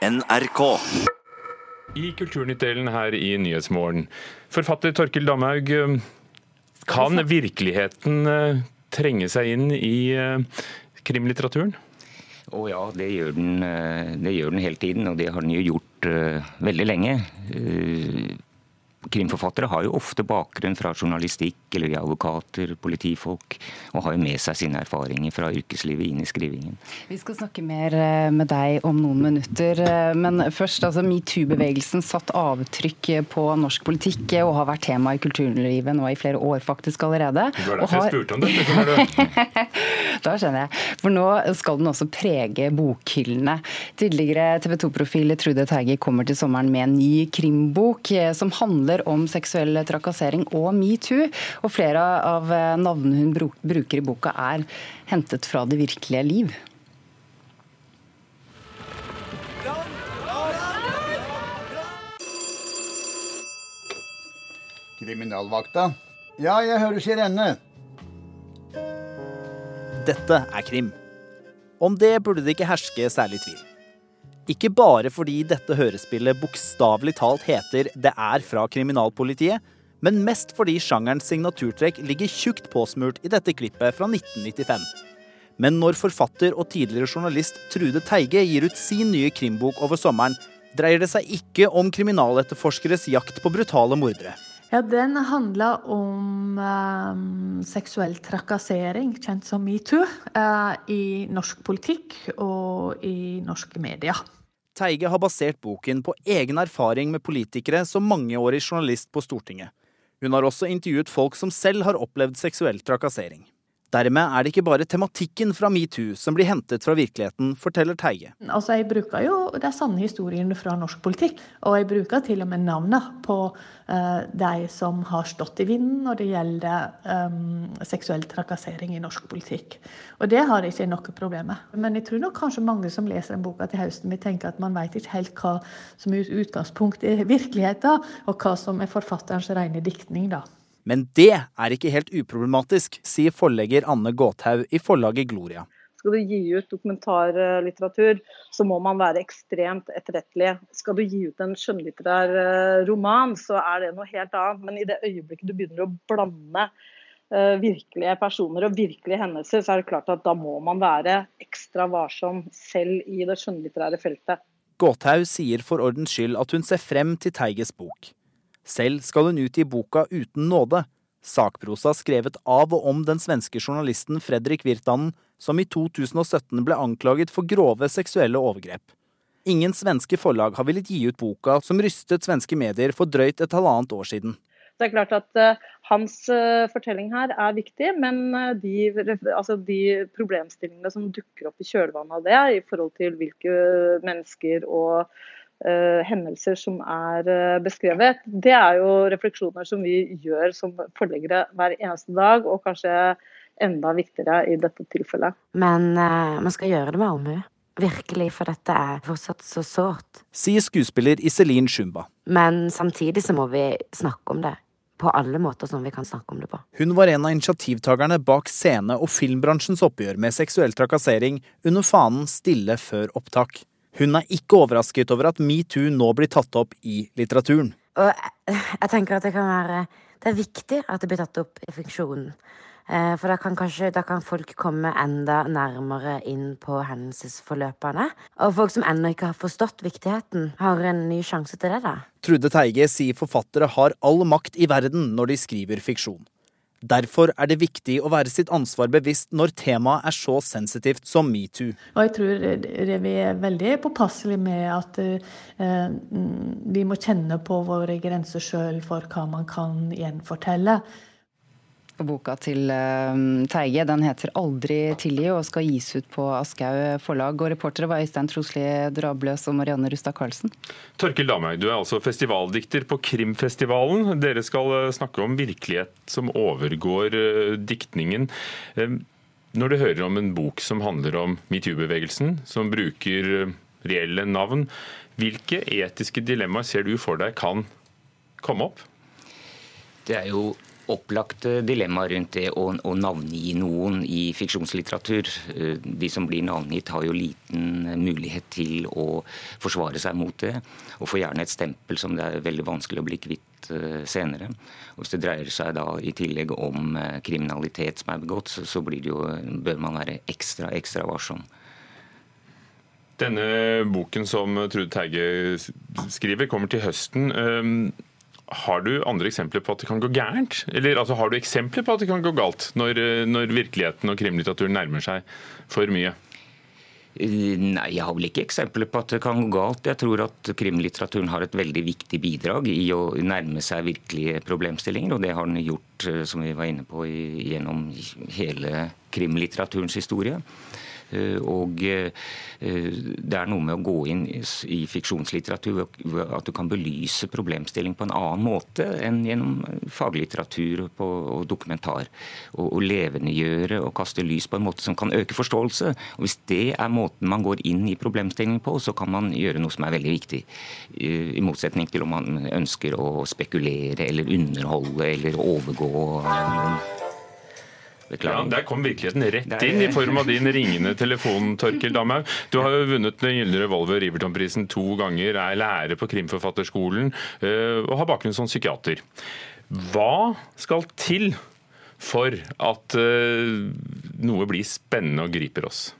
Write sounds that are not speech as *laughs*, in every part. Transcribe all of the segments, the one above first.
NRK. I Kulturnytt-delen her i Nyhetsmorgen. Forfatter Torkil Damhaug, kan virkeligheten eh, trenge seg inn i eh, krimlitteraturen? Å ja, det gjør, den, eh, det gjør den hele tiden, og det har den jo gjort uh, veldig lenge. Krimforfattere har jo ofte bakgrunn fra journalistikk eller advokater, politifolk, og har jo med seg sine erfaringer fra yrkeslivet inn i skrivingen. Vi skal snakke mer eh, med deg om noen minutter, eh, men først, altså Metoo-bevegelsen satt avtrykk på norsk politikk og har vært tema i kulturlivet nå i flere år faktisk allerede. Det var derfor jeg spurte om dette, *laughs* da skjønner jeg. For nå skal den også prege bokhyllene. Tidligere TV 2-profil Trude Teige kommer til sommeren med en ny krimbok eh, som handler handler om seksuell trakassering og metoo. Og flere av navnene hun bruker i boka er hentet fra det virkelige liv. Kriminalvakta? Ja, jeg hører sirene. Dette er krim. Om det burde det ikke herske særlig tvil. Ikke bare fordi dette hørespillet bokstavelig talt heter 'Det er fra kriminalpolitiet', men mest fordi sjangerens signaturtrekk ligger tjukt påsmurt i dette klippet fra 1995. Men når forfatter og tidligere journalist Trude Teige gir ut sin nye krimbok over sommeren, dreier det seg ikke om kriminaletterforskeres jakt på brutale mordere. Ja, Den handler om um, seksuell trakassering, kjent som metoo, uh, i norsk politikk og i norske medier. Teige har basert boken på egen erfaring med politikere som mangeårig journalist på Stortinget. Hun har også intervjuet folk som selv har opplevd seksuell trakassering. Dermed er det ikke bare tematikken fra metoo som blir hentet fra virkeligheten, forteller Teige. Altså, jeg bruker jo de sanne historiene fra norsk politikk, og jeg bruker til og med navnet på uh, de som har stått i vinden når det gjelder um, seksuell trakassering i norsk politikk. Og det har jeg ikke noe problem med. Men jeg tror nok kanskje mange som leser den boka til høsten, vil tenke at man vet ikke helt hva som er utgangspunktet i virkeligheten, og hva som er forfatterens rene diktning, da. Men det er ikke helt uproblematisk, sier forlegger Anne Gåthaug i forlaget Gloria. Skal du gi ut dokumentarlitteratur, så må man være ekstremt etterrettelig. Skal du gi ut en skjønnlitterær eh, roman, så er det noe helt annet. Men i det øyeblikket du begynner å blande eh, virkelige personer og virkelige hendelser, så er det klart at da må man være ekstra varsom selv i det skjønnlitterære feltet. Gåthaug sier for ordens skyld at hun ser frem til Teiges bok. Selv skal hun ut i boka Uten nåde, sakprosa skrevet av og om den svenske journalisten Fredrik Virtanen, som i 2017 ble anklaget for grove seksuelle overgrep. Ingen svenske forlag har villet gi ut boka som rystet svenske medier for drøyt et halvannet år siden. Det er klart at uh, Hans uh, fortelling her er viktig, men uh, de, altså de, problemstillingene som dukker opp i kjølvannet av det, i forhold til hvilke mennesker og uh, hendelser som er uh, beskrevet. Det er jo refleksjoner som vi gjør som forleggere hver eneste dag, og kanskje enda viktigere i dette tilfellet. Men uh, man skal gjøre det med allmue. Virkelig, for dette er fortsatt så sårt. Sier skuespiller Iselin Shumba. Men samtidig så må vi snakke om det på alle måter som vi kan snakke om det på. Hun var en av initiativtakerne bak scene- og filmbransjens oppgjør med seksuell trakassering under fanen Stille før opptak. Hun er ikke overrasket over at metoo nå blir tatt opp i litteraturen. Og jeg tenker at det kan være Det er viktig at det blir tatt opp i fiksjonen. Eh, for da kan, kanskje, da kan folk komme enda nærmere inn på hendelsesforløpene. Og folk som ennå ikke har forstått viktigheten, har en ny sjanse til det, da. Trude Teige sier forfattere har all makt i verden når de skriver fiksjon. Derfor er det viktig å være sitt ansvar bevisst når temaet er så sensitivt som metoo. Jeg tror vi er veldig påpasselige med at eh, vi må kjenne på våre grenser sjøl for hva man kan gjenfortelle. Boka til uh, Teige den heter 'Aldri tilgi' og skal gis ut på Aschehoug forlag. Og Reportere var Øystein Trosli Drabløs og Marianne Rustad Karlsen. Torkild Damhaug, du er altså festivaldikter på Krimfestivalen. Dere skal eh, snakke om virkelighet som overgår uh, diktningen. Uh, når du hører om en bok som handler om metoo-bevegelsen, som bruker reelle navn, hvilke etiske dilemmaer ser du for deg kan komme opp? Det er jo opplagte dilemmaer rundt det å, å, navngi noen i fiksjonslitteratur. Eh, de som blir navngitt, har jo liten mulighet til å forsvare seg mot det. Og får gjerne et stempel som det er veldig vanskelig å bli kvitt eh, senere. Og Hvis det dreier seg da i tillegg om eh, kriminalitet som er begått, så, jo, bør man være ekstra, ekstra varsom. Denne boken som Trude Teige skriver, kommer til høsten. Har du andre eksempler på at det kan gå gærent? Eller altså, Har du eksempler på at det kan gå galt, når, når virkeligheten og krimlitteraturen nærmer seg for mye? Eh, nei, jeg har vel ikke eksempler på at det kan gå galt. Jeg tror at krimlitteraturen har et veldig viktig bidrag i å nærme seg virkelige problemstillinger, og det har den gjort, eh, som vi var inne på, gjennom hele krimlitteraturens historie. Eh, og eh, det er noe med å gå inn i fiksjonslitteratur at du kan belyse problemstilling på en annen måte enn gjennom faglitteratur og dokumentar. Og, levendegjøre og kaste lys på en måte som kan øke forståelse. Og Hvis det er måten man går inn i problemstillingen på, så kan man gjøre noe som er veldig viktig. I motsetning til om man ønsker å spekulere eller underholde eller overgå ja, Der kom virkeligheten rett inn i form av din ringende telefon, Torkild Damhaug. Du har jo vunnet Den gylne revolver Riverton-prisen to ganger, er lærer på Krimforfatterskolen eh, og har bakgrunn som psykiater. Hva skal til for at eh, noe blir spennende og griper oss?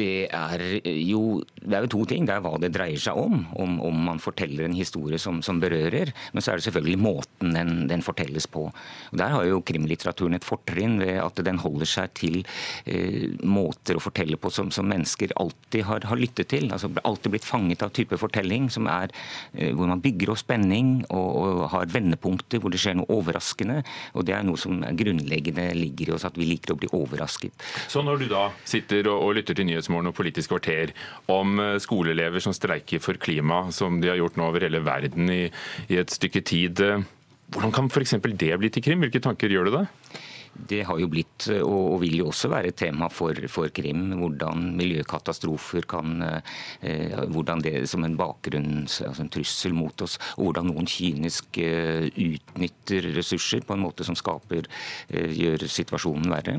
Det er jo det er jo to ting. Det er hva det dreier seg om, om, om man forteller en historie som, som, berører. Men så er det selvfølgelig måten den, den fortelles på. Og Der har jo krimlitteraturen et fortrinn ved at den holder seg til eh, måter å fortelle på som, som mennesker alltid har, har, lyttet til. Altså Alltid blitt fanget av type fortelling som er, eh, hvor man bygger opp spenning og, og, har vendepunkter hvor det skjer noe overraskende. Og Det er noe som grunnleggende ligger i oss, at vi liker å bli overrasket. Så når du da sitter og, og lytter til nyhetsmorgen Nyhetsmorgen og Politisk kvarter om eh, skoleelever som streiker for klima, som de har gjort nå over hele verden i, i et stykke tid. Eh, hvordan kan f.eks. det bli til krim? Hvilke tanker gjør du deg? Det har jo blitt, og vil jo også være et tema for, for Krim, hvordan miljøkatastrofer kan eh, Hvordan det som en bakgrunn, altså en trussel mot oss, og hvordan noen kynisk eh, utnytter ressurser på en måte som skaper, eh, gjør situasjonen verre.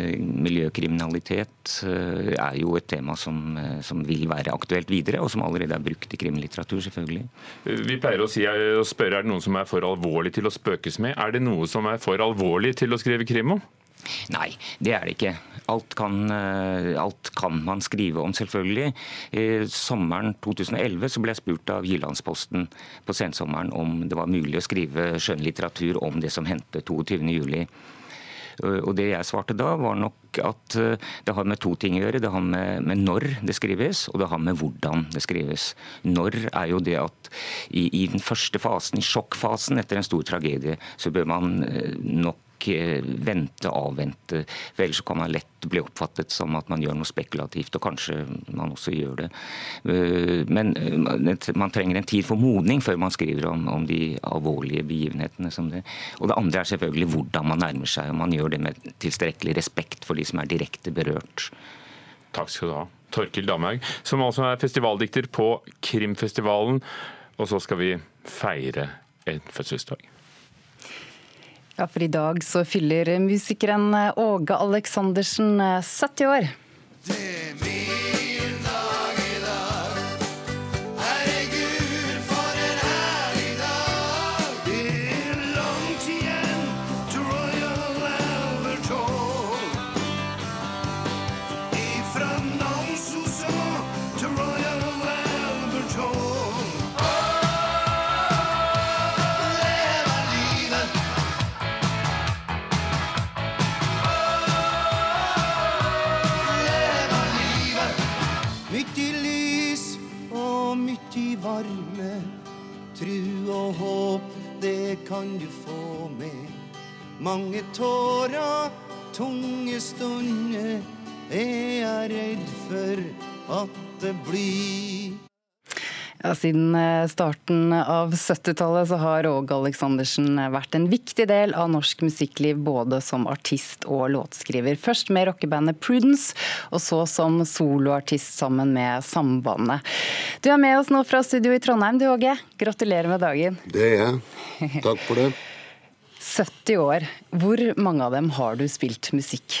Miljøkriminalitet er jo et tema som, som vil være aktuelt videre, og som allerede er brukt i krimlitteratur, selvfølgelig. Vi pleier å, si, å spørre er det noen som er for alvorlig til å spøkes med. Er det noe som er for alvorlig til å skrive skrive krim om? Nei, det er det ikke. Alt kan, eh, alt kan, man skrive om, selvfølgelig. Sommeren 2011 så ble jeg spurt av Jyllandsposten på sensommeren om det var mulig å skrive skjønnlitteratur om det som hendte 22.07. Eh, og Det jeg svarte da, var nok at eh, det har med to ting å gjøre. Det har med, med, når det skrives, og det har med hvordan det skrives. Når er jo det at i, i den første fasen, i sjokkfasen etter en stor tragedie, så bør man nok Eh, vente, avvente. For ellers kan man lett bli oppfattet som at man gjør noe spekulativt, og kanskje man også gjør det. Eh, men eh, man trenger en tid for modning før man skriver om, om de alvorlige begivenhetene som det. Og det andre er selvfølgelig hvordan man nærmer seg, og man gjør det med tilstrekkelig respekt for de som er direkte berørt. Takk skal du ha. Torkil Damhaug, som altså er festivaldikter på Krimfestivalen. Og så skal vi feire en fødselsdag. Ja, for i dag så fyller musikeren Åge Aleksandersen 70 år. Det kan du få med. Mange tårer, tunge stunder, jeg er redd for at det blir. Ja, Siden eh, starten av 70-tallet så har Åge Aleksandersen vært en viktig del av norsk musikkliv, både som artist og låtskriver. Først med rockebandet Prudence, og så som soloartist sammen med Sambandet. Du er med oss nå fra studio i Trondheim, du Åge. Gratulerer med dagen. Det er jeg. *laughs* Takk for det. 70 år. Hvor mange av dem har du spilt musikk?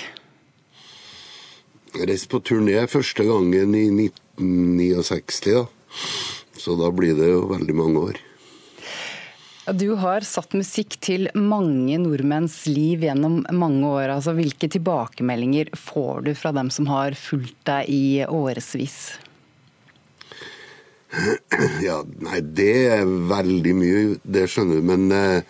Jeg reiste på turné første gangen i 1969, da. Så da blir det jo veldig mange år. Du har satt musikk til mange nordmenns liv gjennom mange år. Altså, hvilke tilbakemeldinger får du fra dem som har fulgt deg i årevis? *clears throat* Ja, nei, det er veldig mye, det skjønner du. Men eh,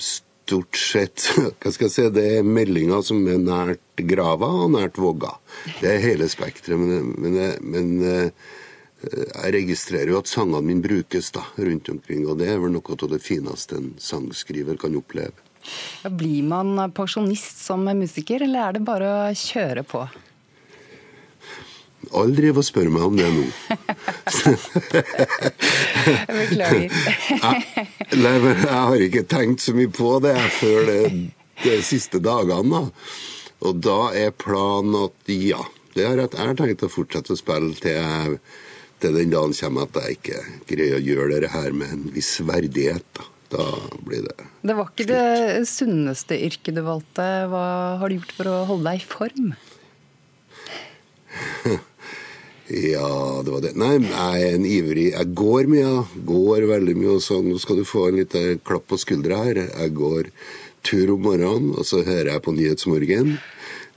stort sett *laughs* hva skal jeg si, det er meldinger som er nært grava og nært våga. Det er hele spekteret. Men, men, men eh, jeg registrerer jo at sangene mine brukes da, rundt omkring, og det er vel noe av det fineste en sangskriver kan oppleve. Blir man pensjonist som musiker, eller er det bare å kjøre på? Alle driver og spør meg om det nå. *laughs* jeg nei, men jeg, har ikke tenkt så mye på det før det, de siste dagene. Da. Og da er planen at ja, det har jeg, jeg har tenkt å fortsette å spille til jeg til den dagen kommer at jeg ikke greier å gjøre det her med en viss verdighet. Da, da blir det Det var ikke det sunneste yrket du valgte. Hva har du gjort for å holde deg i form? *laughs* ja, det var det. Nei, jeg er en ivrig Jeg går mye. Går veldig mye. og sånn. Nå skal du få en liten klapp på skuldra her. Jeg går tur om morgenen, og så hører jeg på Nyhetsmorgen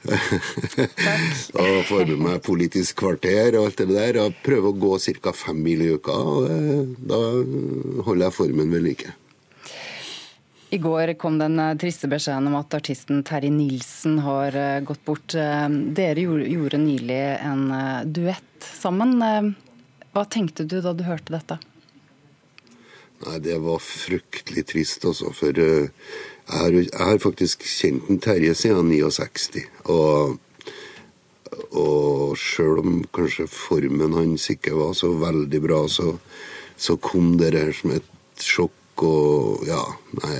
*laughs* og får med meg Politisk kvarter og alt det der. Og prøver å gå ca. fem mil i uka. og eh, Da holder jeg formen ved like. I går kom den eh, triste beskjeden om at artisten Terje Nilsen har eh, gått bort. Dere gjorde nylig en duett sammen. Hva tenkte du da du hørte dette? Nei, Det var fryktelig trist, altså. For jeg har faktisk kjent en Terje siden 69. Og, og sjøl om kanskje formen hans ikke var så veldig bra, så, så kom det her som et sjokk. Og ja, nei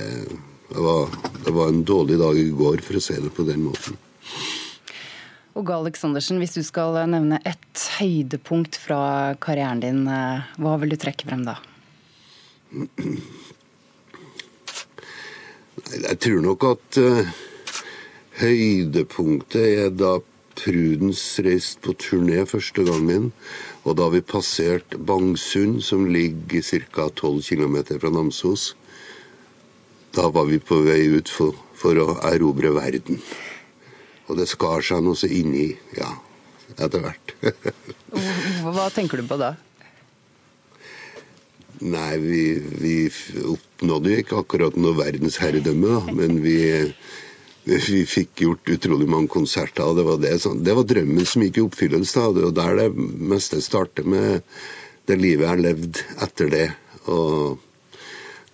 det var, det var en dårlig dag i går, for å si det på den måten. Åge Aleksandersen, hvis du skal nevne et høydepunkt fra karrieren din, eh, hva vil du trekke frem da? Jeg tror nok at uh, høydepunktet er da Prudence reist på turné første gangen. Og da vi passerte Bangsund, som ligger ca. 12 km fra Namsos, da var vi på vei ut for, for å erobre verden. Og det skar seg noe så inni, ja, etter hvert. Hva tenker du på da? Nei, vi, vi oppnådde jo ikke akkurat noe verdensherredømme, da. Men vi, vi fikk gjort utrolig mange konserter. og Det var, det, det var drømmen som gikk i oppfyllelse. og Det var der det meste starter med det livet jeg har levd etter det. Og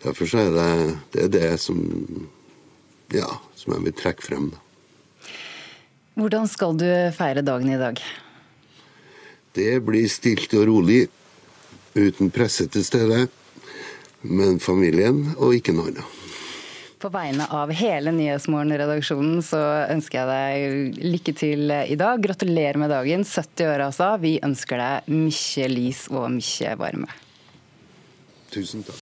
derfor så er det det, er det som, ja, som jeg vil trekke frem. da. Hvordan skal du feire dagen i dag? Det blir stilt og rolig uten presse til stede, men familien og ikke noe annet. På vegne av hele Nyhetsmorgen-redaksjonen så ønsker jeg deg lykke til i dag. Gratulerer med dagen. 70 år altså. Vi ønsker deg mye lys og mye varme. Tusen takk.